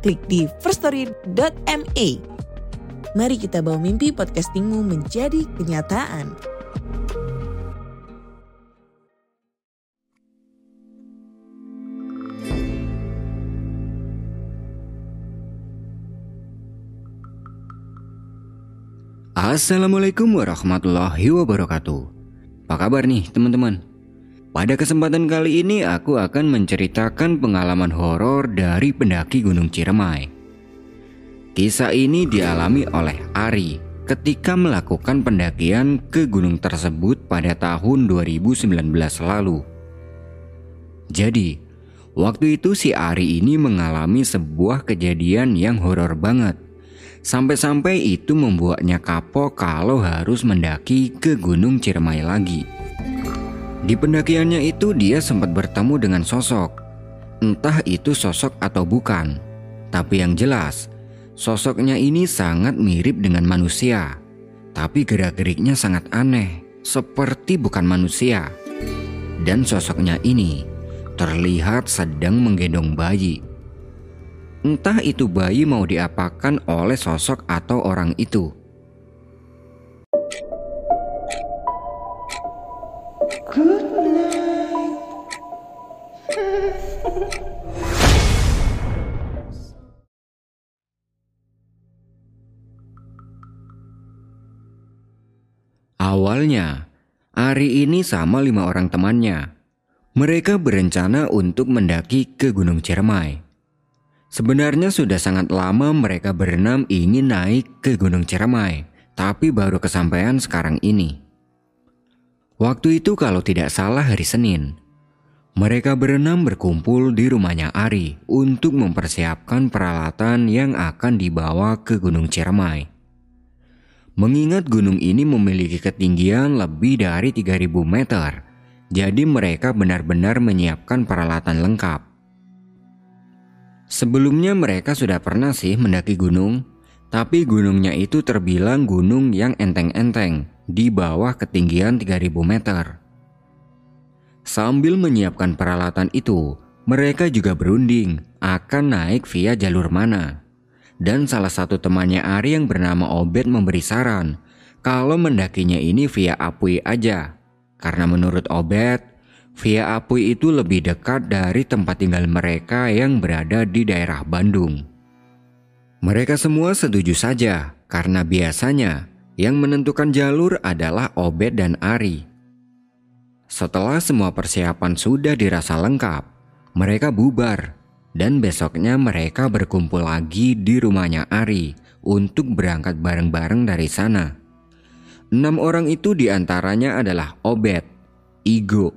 klik di firststory.me. Mari kita bawa mimpi podcastingmu menjadi kenyataan. Assalamualaikum warahmatullahi wabarakatuh. Apa kabar nih teman-teman? Pada kesempatan kali ini aku akan menceritakan pengalaman horor dari pendaki Gunung Ciremai. Kisah ini dialami oleh Ari ketika melakukan pendakian ke gunung tersebut pada tahun 2019 lalu. Jadi, waktu itu si Ari ini mengalami sebuah kejadian yang horor banget. Sampai-sampai itu membuatnya kapok kalau harus mendaki ke Gunung Ciremai lagi. Di pendakiannya itu dia sempat bertemu dengan sosok. Entah itu sosok atau bukan. Tapi yang jelas, sosoknya ini sangat mirip dengan manusia. Tapi gerak-geriknya sangat aneh, seperti bukan manusia. Dan sosoknya ini terlihat sedang menggendong bayi. Entah itu bayi mau diapakan oleh sosok atau orang itu. Awalnya, Ari ini sama lima orang temannya. Mereka berencana untuk mendaki ke Gunung Ciremai. Sebenarnya sudah sangat lama mereka berenam ingin naik ke Gunung Ciremai, tapi baru kesampaian sekarang ini. Waktu itu kalau tidak salah hari Senin, mereka berenam berkumpul di rumahnya Ari untuk mempersiapkan peralatan yang akan dibawa ke Gunung Ciremai. Mengingat gunung ini memiliki ketinggian lebih dari 3000 meter, jadi mereka benar-benar menyiapkan peralatan lengkap. Sebelumnya mereka sudah pernah sih mendaki gunung, tapi gunungnya itu terbilang gunung yang enteng-enteng di bawah ketinggian 3000 meter. Sambil menyiapkan peralatan itu, mereka juga berunding akan naik via jalur mana. Dan salah satu temannya Ari yang bernama Obed memberi saran kalau mendakinya ini via Apui aja. Karena menurut Obed, via Apui itu lebih dekat dari tempat tinggal mereka yang berada di daerah Bandung. Mereka semua setuju saja karena biasanya yang menentukan jalur adalah Obed dan Ari. Setelah semua persiapan sudah dirasa lengkap, mereka bubar dan besoknya mereka berkumpul lagi di rumahnya Ari untuk berangkat bareng-bareng dari sana. Enam orang itu di antaranya adalah Obed, Igo,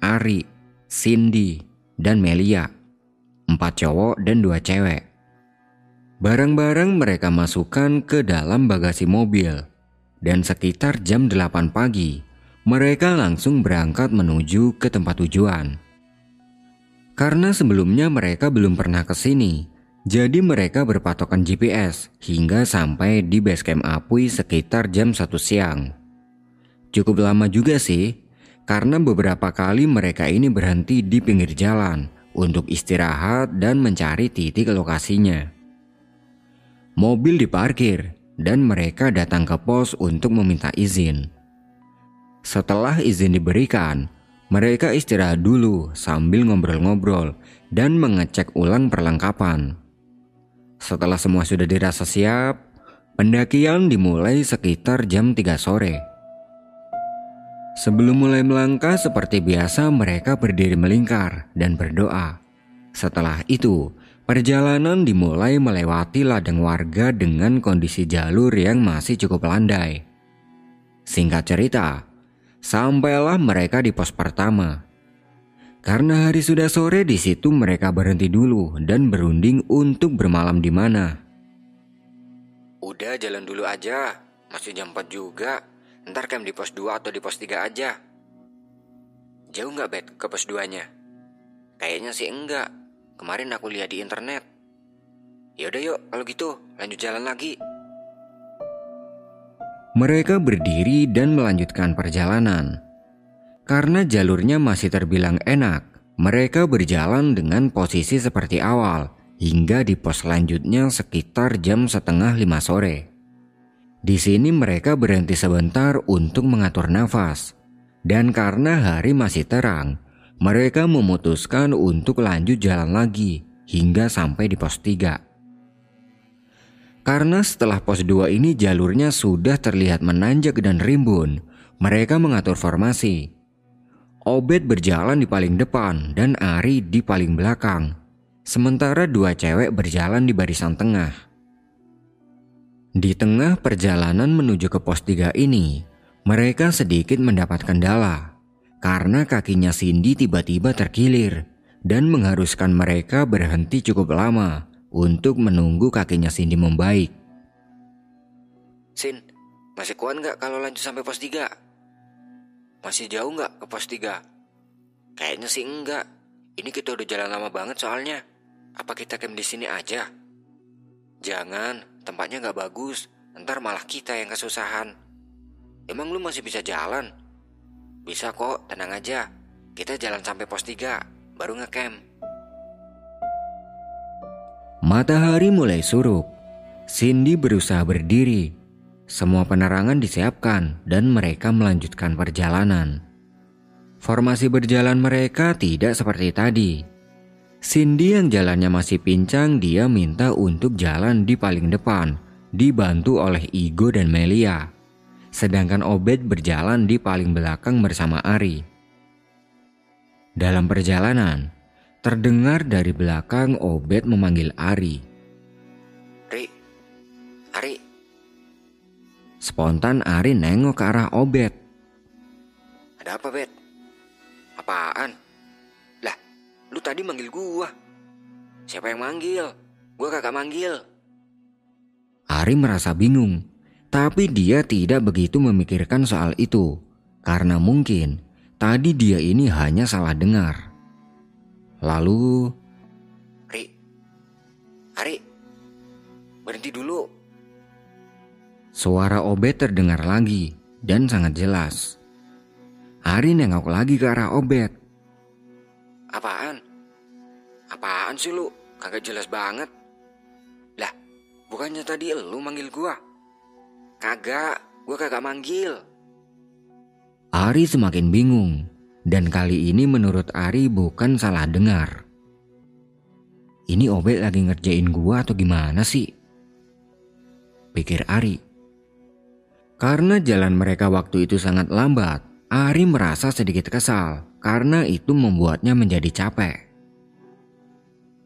Ari, Cindy, dan Melia. Empat cowok dan dua cewek. Barang-barang mereka masukkan ke dalam bagasi mobil dan sekitar jam 8 pagi, mereka langsung berangkat menuju ke tempat tujuan. Karena sebelumnya mereka belum pernah ke sini, jadi mereka berpatokan GPS hingga sampai di base camp Apui sekitar jam 1 siang. Cukup lama juga sih, karena beberapa kali mereka ini berhenti di pinggir jalan untuk istirahat dan mencari titik lokasinya. Mobil diparkir dan mereka datang ke pos untuk meminta izin. Setelah izin diberikan, mereka istirahat dulu sambil ngobrol-ngobrol dan mengecek ulang perlengkapan. Setelah semua sudah dirasa siap, pendakian dimulai sekitar jam 3 sore. Sebelum mulai melangkah seperti biasa mereka berdiri melingkar dan berdoa. Setelah itu, Perjalanan dimulai melewati ladang warga dengan kondisi jalur yang masih cukup landai. Singkat cerita, sampailah mereka di pos pertama. Karena hari sudah sore di situ mereka berhenti dulu dan berunding untuk bermalam di mana. Udah jalan dulu aja, masih jam 4 juga. Ntar camp di pos 2 atau di pos 3 aja. Jauh nggak Bet ke pos 2-nya? Kayaknya sih enggak. Kemarin aku lihat di internet. Yaudah yuk, kalau gitu lanjut jalan lagi. Mereka berdiri dan melanjutkan perjalanan. Karena jalurnya masih terbilang enak, mereka berjalan dengan posisi seperti awal hingga di pos selanjutnya sekitar jam setengah lima sore. Di sini mereka berhenti sebentar untuk mengatur nafas. Dan karena hari masih terang, mereka memutuskan untuk lanjut jalan lagi hingga sampai di pos 3. Karena setelah pos 2 ini jalurnya sudah terlihat menanjak dan rimbun, mereka mengatur formasi. Obed berjalan di paling depan dan Ari di paling belakang. Sementara dua cewek berjalan di barisan tengah. Di tengah perjalanan menuju ke pos 3 ini, mereka sedikit mendapat kendala karena kakinya Cindy tiba-tiba terkilir dan mengharuskan mereka berhenti cukup lama untuk menunggu kakinya Cindy membaik. Sin, masih kuat nggak kalau lanjut sampai pos 3? Masih jauh nggak ke pos 3? Kayaknya sih enggak. Ini kita udah jalan lama banget soalnya. Apa kita camp di sini aja? Jangan, tempatnya nggak bagus. Ntar malah kita yang kesusahan. Emang lu masih bisa jalan? Bisa kok, tenang aja. Kita jalan sampai pos 3, baru ngecamp. Matahari mulai surup. Cindy berusaha berdiri semua penerangan disiapkan dan mereka melanjutkan perjalanan. Formasi berjalan mereka tidak seperti tadi. Cindy yang jalannya masih pincang dia minta untuk jalan di paling depan, dibantu oleh Igo dan Melia. Sedangkan Obed berjalan di paling belakang bersama Ari. Dalam perjalanan, terdengar dari belakang Obed memanggil Ari. Ri, Ari, Spontan Ari nengok ke arah Obed. Ada apa, Bet? Apaan? Lah, lu tadi manggil gua. Siapa yang manggil? Gua kagak manggil. Ari merasa bingung, tapi dia tidak begitu memikirkan soal itu. Karena mungkin tadi dia ini hanya salah dengar. Lalu... Ri, Ari, berhenti dulu. Suara Obed terdengar lagi dan sangat jelas. Ari nengok lagi ke arah Obed. Apaan? Apaan sih lu? Kagak jelas banget. Lah, bukannya tadi lu manggil gua? Kagak, gua kagak manggil. Ari semakin bingung dan kali ini menurut Ari bukan salah dengar. Ini Obed lagi ngerjain gua atau gimana sih? Pikir Ari. Karena jalan mereka waktu itu sangat lambat, Ari merasa sedikit kesal karena itu membuatnya menjadi capek.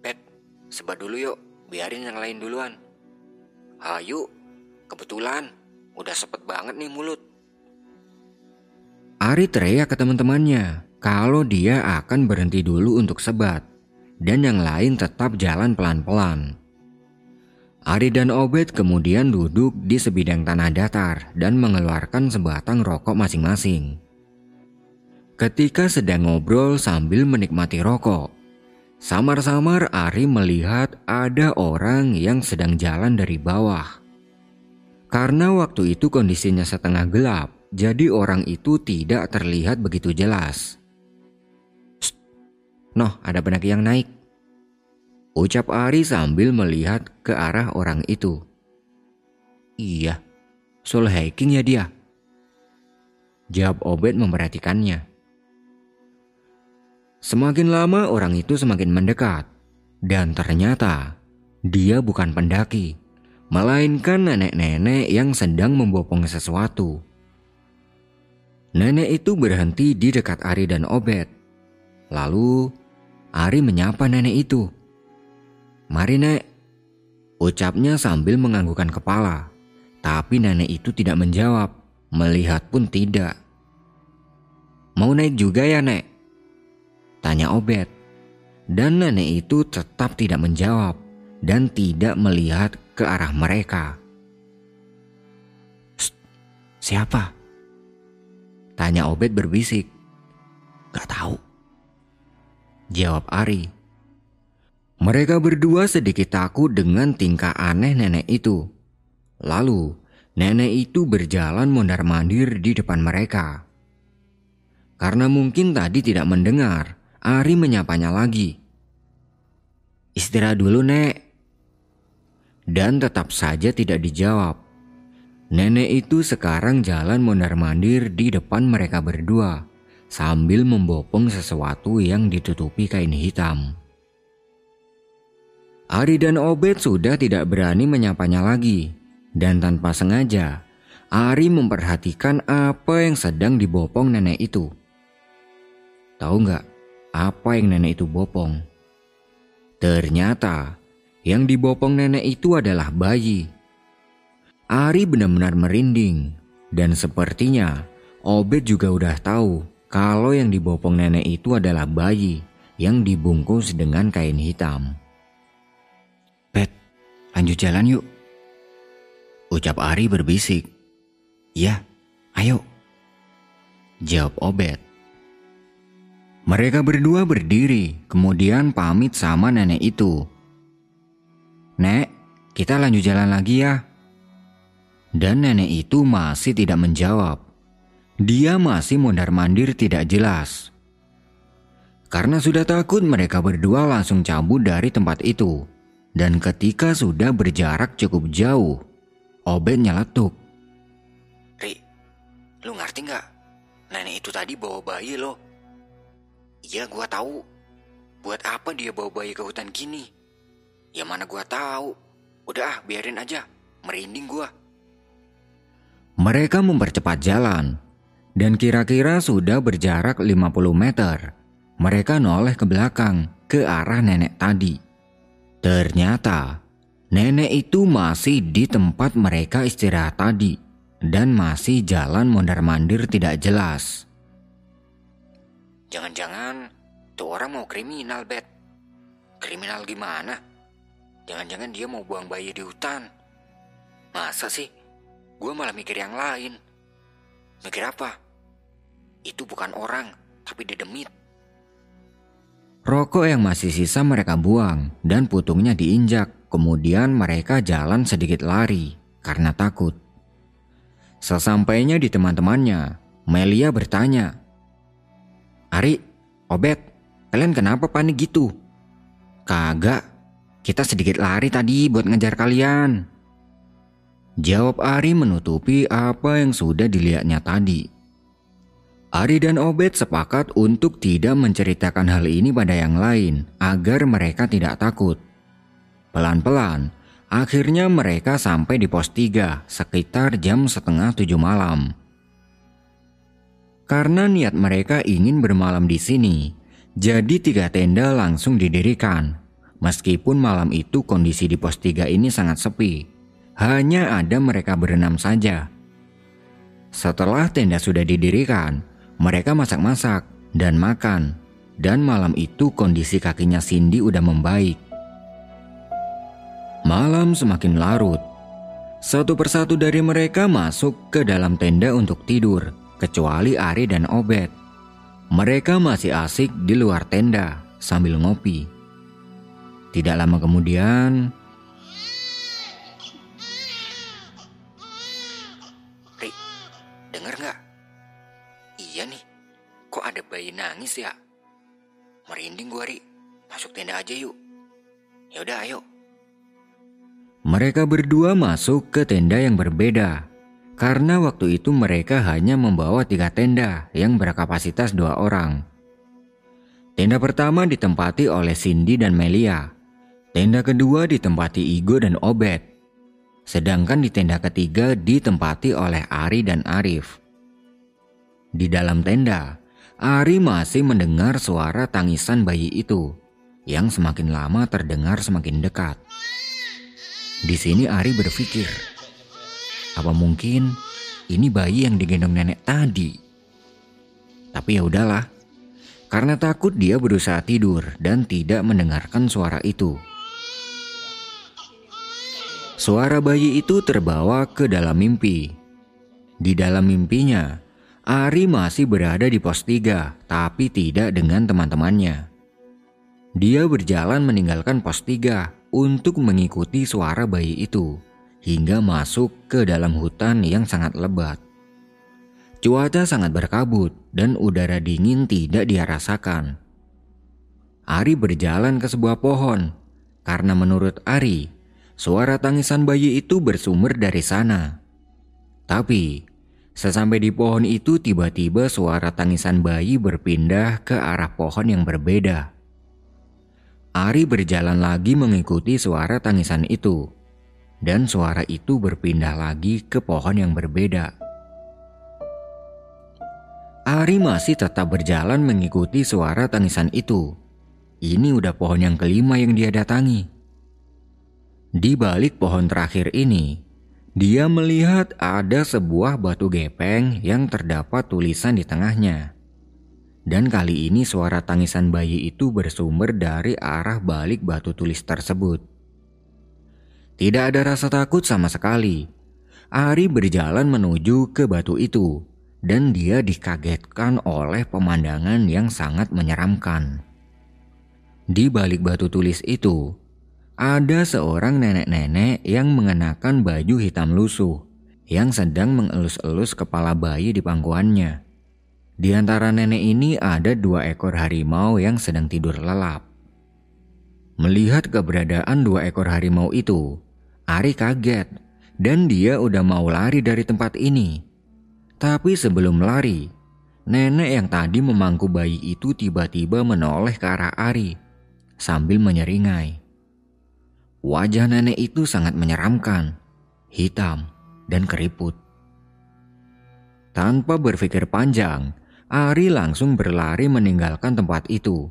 Bet, sebat dulu yuk, biarin yang lain duluan. Ayo, kebetulan udah sepet banget nih mulut. Ari teriak ke teman-temannya kalau dia akan berhenti dulu untuk sebat dan yang lain tetap jalan pelan-pelan. Ari dan Obed kemudian duduk di sebidang tanah datar dan mengeluarkan sebatang rokok masing-masing. Ketika sedang ngobrol sambil menikmati rokok, samar-samar Ari melihat ada orang yang sedang jalan dari bawah. Karena waktu itu kondisinya setengah gelap, jadi orang itu tidak terlihat begitu jelas. Noh, ada pendaki yang naik. Ucap Ari sambil melihat ke arah orang itu. Iya, soul hiking ya dia. Jawab Obed memperhatikannya. Semakin lama orang itu semakin mendekat. Dan ternyata dia bukan pendaki. Melainkan nenek-nenek yang sedang membopong sesuatu. Nenek itu berhenti di dekat Ari dan Obed. Lalu Ari menyapa nenek itu. Mari nek, ucapnya sambil menganggukkan kepala. Tapi nenek itu tidak menjawab, melihat pun tidak. Mau naik juga ya nek? Tanya Obed. Dan nenek itu tetap tidak menjawab dan tidak melihat ke arah mereka. Siapa? Tanya Obed berbisik. Gak tahu. Jawab Ari. Mereka berdua sedikit takut dengan tingkah aneh nenek itu. Lalu, nenek itu berjalan mondar-mandir di depan mereka. Karena mungkin tadi tidak mendengar, Ari menyapanya lagi. Istirahat dulu, Nek. Dan tetap saja tidak dijawab. Nenek itu sekarang jalan mondar-mandir di depan mereka berdua sambil membopong sesuatu yang ditutupi kain hitam. Ari dan Obed sudah tidak berani menyapanya lagi. Dan tanpa sengaja, Ari memperhatikan apa yang sedang dibopong nenek itu. Tahu nggak apa yang nenek itu bopong? Ternyata yang dibopong nenek itu adalah bayi. Ari benar-benar merinding dan sepertinya Obed juga udah tahu kalau yang dibopong nenek itu adalah bayi yang dibungkus dengan kain hitam. Lanjut jalan yuk. Ucap Ari berbisik. Ya, ayo. Jawab Obed. Mereka berdua berdiri, kemudian pamit sama nenek itu. Nek, kita lanjut jalan lagi ya. Dan nenek itu masih tidak menjawab. Dia masih mondar-mandir tidak jelas. Karena sudah takut mereka berdua langsung cabut dari tempat itu. Dan ketika sudah berjarak cukup jauh, Obed nyeletuk. Ri, lu ngerti nggak? Nenek itu tadi bawa bayi lo. Iya gua tahu. Buat apa dia bawa bayi ke hutan gini? Ya mana gua tahu. Udah ah, biarin aja. Merinding gua. Mereka mempercepat jalan. Dan kira-kira sudah berjarak 50 meter. Mereka noleh ke belakang, ke arah nenek tadi. Ternyata nenek itu masih di tempat mereka istirahat tadi dan masih jalan mondar-mandir tidak jelas. Jangan-jangan tuh orang mau kriminal, Bet. Kriminal gimana? Jangan-jangan dia mau buang bayi di hutan. Masa sih? Gue malah mikir yang lain. Mikir apa? Itu bukan orang, tapi dedemit. Rokok yang masih sisa mereka buang dan putungnya diinjak. Kemudian mereka jalan sedikit lari karena takut. Sesampainya di teman-temannya, Melia bertanya, Ari, Obet, kalian kenapa panik gitu? Kagak, kita sedikit lari tadi buat ngejar kalian. Jawab Ari menutupi apa yang sudah dilihatnya tadi. Ari dan Obed sepakat untuk tidak menceritakan hal ini pada yang lain agar mereka tidak takut. Pelan-pelan, akhirnya mereka sampai di pos 3 sekitar jam setengah tujuh malam. Karena niat mereka ingin bermalam di sini, jadi tiga tenda langsung didirikan. Meskipun malam itu kondisi di pos 3 ini sangat sepi, hanya ada mereka berenam saja. Setelah tenda sudah didirikan, mereka masak-masak dan makan, dan malam itu kondisi kakinya Cindy udah membaik. Malam semakin larut. Satu persatu dari mereka masuk ke dalam tenda untuk tidur, kecuali Ari dan Obed. Mereka masih asik di luar tenda sambil ngopi. Tidak lama kemudian, bayi nangis ya? Merinding gua, Ri. Masuk tenda aja yuk. Ya udah, ayo. Mereka berdua masuk ke tenda yang berbeda. Karena waktu itu mereka hanya membawa tiga tenda yang berkapasitas dua orang. Tenda pertama ditempati oleh Cindy dan Melia. Tenda kedua ditempati Igo dan Obed. Sedangkan di tenda ketiga ditempati oleh Ari dan Arif. Di dalam tenda, Ari masih mendengar suara tangisan bayi itu yang semakin lama terdengar semakin dekat. Di sini Ari berpikir, apa mungkin ini bayi yang digendong nenek tadi? Tapi ya udahlah, Karena takut dia berusaha tidur dan tidak mendengarkan suara itu. Suara bayi itu terbawa ke dalam mimpi. Di dalam mimpinya, Ari masih berada di pos 3, tapi tidak dengan teman-temannya. Dia berjalan meninggalkan pos 3 untuk mengikuti suara bayi itu hingga masuk ke dalam hutan yang sangat lebat. Cuaca sangat berkabut dan udara dingin tidak dia rasakan. Ari berjalan ke sebuah pohon karena menurut Ari, suara tangisan bayi itu bersumber dari sana. Tapi, sesampai di pohon itu tiba-tiba suara tangisan bayi berpindah ke arah pohon yang berbeda. Ari berjalan lagi mengikuti suara tangisan itu, dan suara itu berpindah lagi ke pohon yang berbeda. Ari masih tetap berjalan mengikuti suara tangisan itu. Ini udah pohon yang kelima yang dia datangi. Di balik pohon terakhir ini, dia melihat ada sebuah batu gepeng yang terdapat tulisan di tengahnya. Dan kali ini suara tangisan bayi itu bersumber dari arah balik batu tulis tersebut. Tidak ada rasa takut sama sekali. Ari berjalan menuju ke batu itu dan dia dikagetkan oleh pemandangan yang sangat menyeramkan. Di balik batu tulis itu, ada seorang nenek-nenek yang mengenakan baju hitam lusuh yang sedang mengelus-elus kepala bayi di pangkuannya. Di antara nenek ini ada dua ekor harimau yang sedang tidur lelap. Melihat keberadaan dua ekor harimau itu, Ari kaget dan dia udah mau lari dari tempat ini. Tapi sebelum lari, nenek yang tadi memangku bayi itu tiba-tiba menoleh ke arah Ari sambil menyeringai. Wajah nenek itu sangat menyeramkan, hitam, dan keriput. Tanpa berpikir panjang, Ari langsung berlari meninggalkan tempat itu.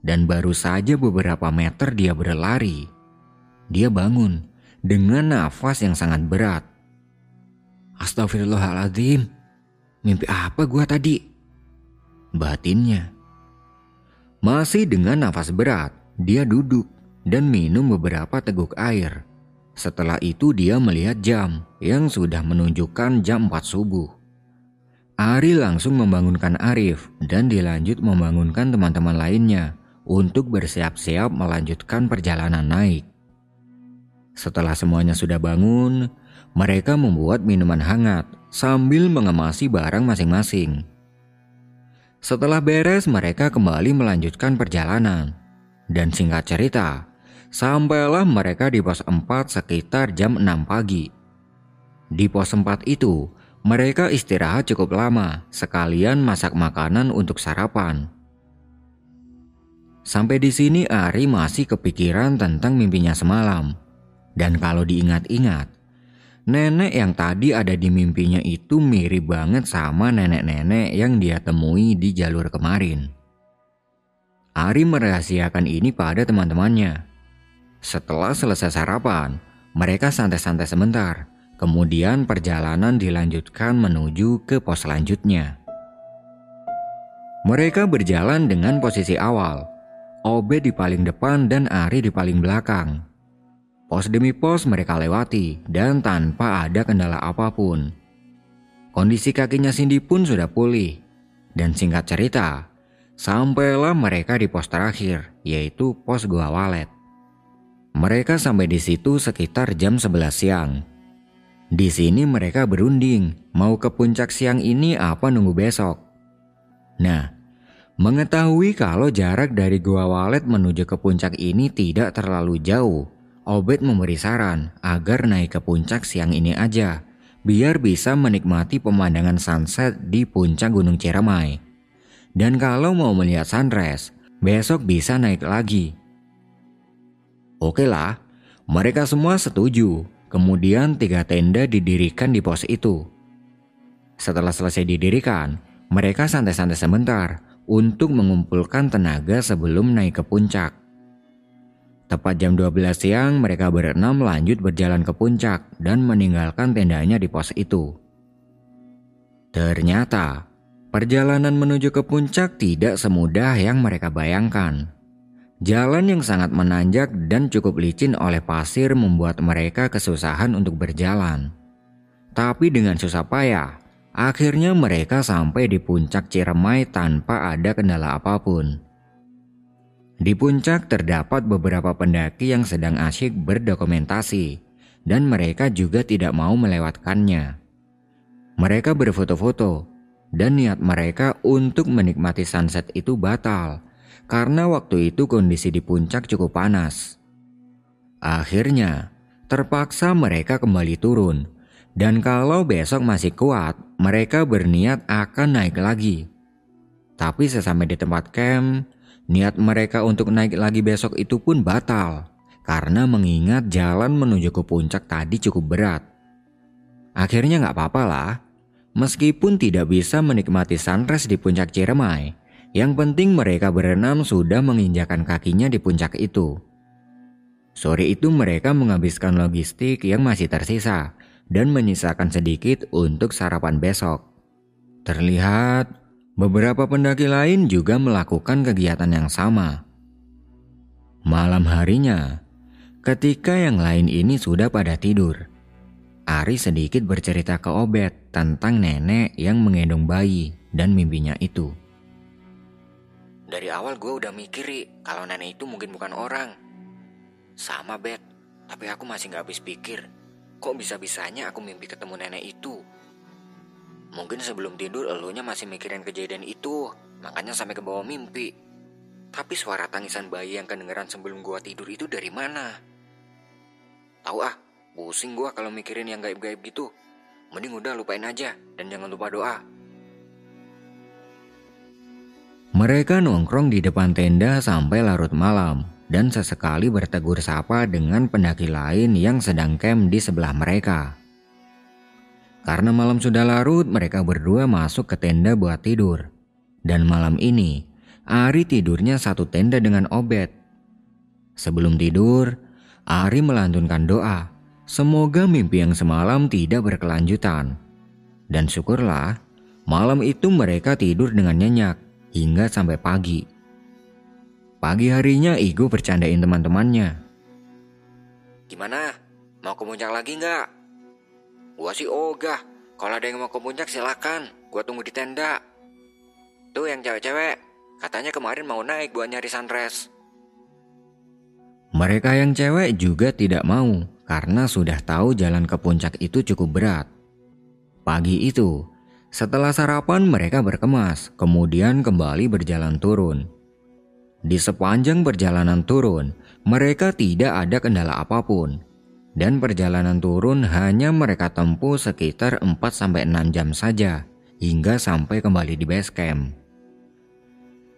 Dan baru saja beberapa meter dia berlari, dia bangun dengan nafas yang sangat berat Astagfirullahaladzim. Mimpi apa gua tadi? Batinnya. Masih dengan nafas berat, dia duduk dan minum beberapa teguk air. Setelah itu dia melihat jam yang sudah menunjukkan jam 4 subuh. Ari langsung membangunkan Arif dan dilanjut membangunkan teman-teman lainnya untuk bersiap-siap melanjutkan perjalanan naik. Setelah semuanya sudah bangun, mereka membuat minuman hangat sambil mengemasi barang masing-masing. Setelah beres, mereka kembali melanjutkan perjalanan. Dan singkat cerita, sampailah mereka di pos 4 sekitar jam 6 pagi. Di pos 4 itu, mereka istirahat cukup lama, sekalian masak makanan untuk sarapan. Sampai di sini Ari masih kepikiran tentang mimpinya semalam. Dan kalau diingat-ingat, Nenek yang tadi ada di mimpinya itu mirip banget sama nenek-nenek yang dia temui di jalur kemarin. Ari merahasiakan ini pada teman-temannya. Setelah selesai sarapan, mereka santai-santai sebentar. Kemudian perjalanan dilanjutkan menuju ke pos selanjutnya. Mereka berjalan dengan posisi awal. Obed di paling depan dan Ari di paling belakang. Pos demi pos mereka lewati dan tanpa ada kendala apa pun. Kondisi kakinya Cindy pun sudah pulih. Dan singkat cerita, sampailah mereka di pos terakhir, yaitu pos Gua Walet. Mereka sampai di situ sekitar jam 11 siang. Di sini mereka berunding, mau ke puncak siang ini apa nunggu besok. Nah, mengetahui kalau jarak dari Gua Walet menuju ke puncak ini tidak terlalu jauh, Obed memberi saran agar naik ke puncak siang ini aja, biar bisa menikmati pemandangan sunset di puncak Gunung Ciremai. Dan kalau mau melihat sunrise, besok bisa naik lagi. Oke lah, mereka semua setuju. Kemudian tiga tenda didirikan di pos itu. Setelah selesai didirikan, mereka santai-santai sebentar untuk mengumpulkan tenaga sebelum naik ke puncak. Tepat jam 12 siang mereka berenam lanjut berjalan ke puncak dan meninggalkan tendanya di pos itu. Ternyata Perjalanan menuju ke puncak tidak semudah yang mereka bayangkan. Jalan yang sangat menanjak dan cukup licin oleh pasir membuat mereka kesusahan untuk berjalan. Tapi dengan susah payah, akhirnya mereka sampai di puncak Ciremai tanpa ada kendala apa pun. Di puncak terdapat beberapa pendaki yang sedang asyik berdokumentasi, dan mereka juga tidak mau melewatkannya. Mereka berfoto-foto dan niat mereka untuk menikmati sunset itu batal karena waktu itu kondisi di puncak cukup panas. Akhirnya, terpaksa mereka kembali turun, dan kalau besok masih kuat, mereka berniat akan naik lagi. Tapi sesampai di tempat camp, niat mereka untuk naik lagi besok itu pun batal karena mengingat jalan menuju ke puncak tadi cukup berat. Akhirnya nggak apa-apa lah, Meskipun tidak bisa menikmati sunrise di puncak Ciremai, yang penting mereka berenam sudah menginjakan kakinya di puncak itu. Sore itu mereka menghabiskan logistik yang masih tersisa dan menyisakan sedikit untuk sarapan besok. Terlihat beberapa pendaki lain juga melakukan kegiatan yang sama. Malam harinya, ketika yang lain ini sudah pada tidur, Ari sedikit bercerita ke Obet tentang nenek yang menggendong bayi dan mimpinya itu. Dari awal gue udah mikir kalau nenek itu mungkin bukan orang. Sama Bet, tapi aku masih gak habis pikir. Kok bisa-bisanya aku mimpi ketemu nenek itu? Mungkin sebelum tidur elunya masih mikirin kejadian itu, makanya sampai ke bawah mimpi. Tapi suara tangisan bayi yang kedengeran sebelum gua tidur itu dari mana? Tahu ah, Pusing gue kalau mikirin yang gaib-gaib gitu. Mending udah lupain aja dan jangan lupa doa. Mereka nongkrong di depan tenda sampai larut malam dan sesekali bertegur sapa dengan pendaki lain yang sedang camp di sebelah mereka. Karena malam sudah larut, mereka berdua masuk ke tenda buat tidur. Dan malam ini, Ari tidurnya satu tenda dengan Obet. Sebelum tidur, Ari melantunkan doa Semoga mimpi yang semalam tidak berkelanjutan. Dan syukurlah, malam itu mereka tidur dengan nyenyak hingga sampai pagi. Pagi harinya Igo bercandain teman-temannya. Gimana? Mau ke puncak lagi nggak? Gua sih ogah. Kalau ada yang mau ke puncak silakan. Gua tunggu di tenda. Tuh yang cewek-cewek. Katanya kemarin mau naik buat nyari sunrise. Mereka yang cewek juga tidak mau karena sudah tahu jalan ke puncak itu cukup berat. Pagi itu, setelah sarapan mereka berkemas, kemudian kembali berjalan turun. Di sepanjang perjalanan turun, mereka tidak ada kendala apa pun. Dan perjalanan turun hanya mereka tempuh sekitar 4-6 jam saja, hingga sampai kembali di base camp.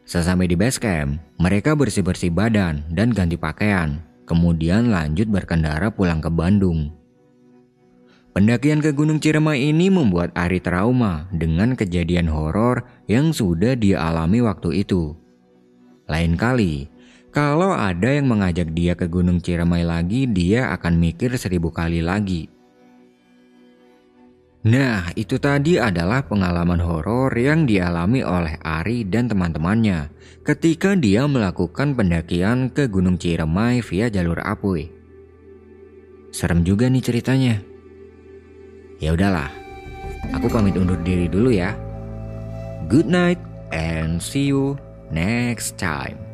Sesampai di base camp, mereka bersih-bersih badan dan ganti pakaian, kemudian lanjut berkendara pulang ke Bandung. Pendakian ke Gunung Ciremai ini membuat Ari trauma dengan kejadian horor yang sudah dia alami waktu itu. Lain kali, kalau ada yang mengajak dia ke Gunung Ciremai lagi, dia akan mikir seribu kali lagi. Nah, itu tadi adalah pengalaman horor yang dialami oleh Ari dan teman-temannya ketika dia melakukan pendakian ke Gunung Ciremai via jalur Apuy. Serem juga nih ceritanya. Ya udahlah, aku pamit undur diri dulu ya. Good night and see you next time.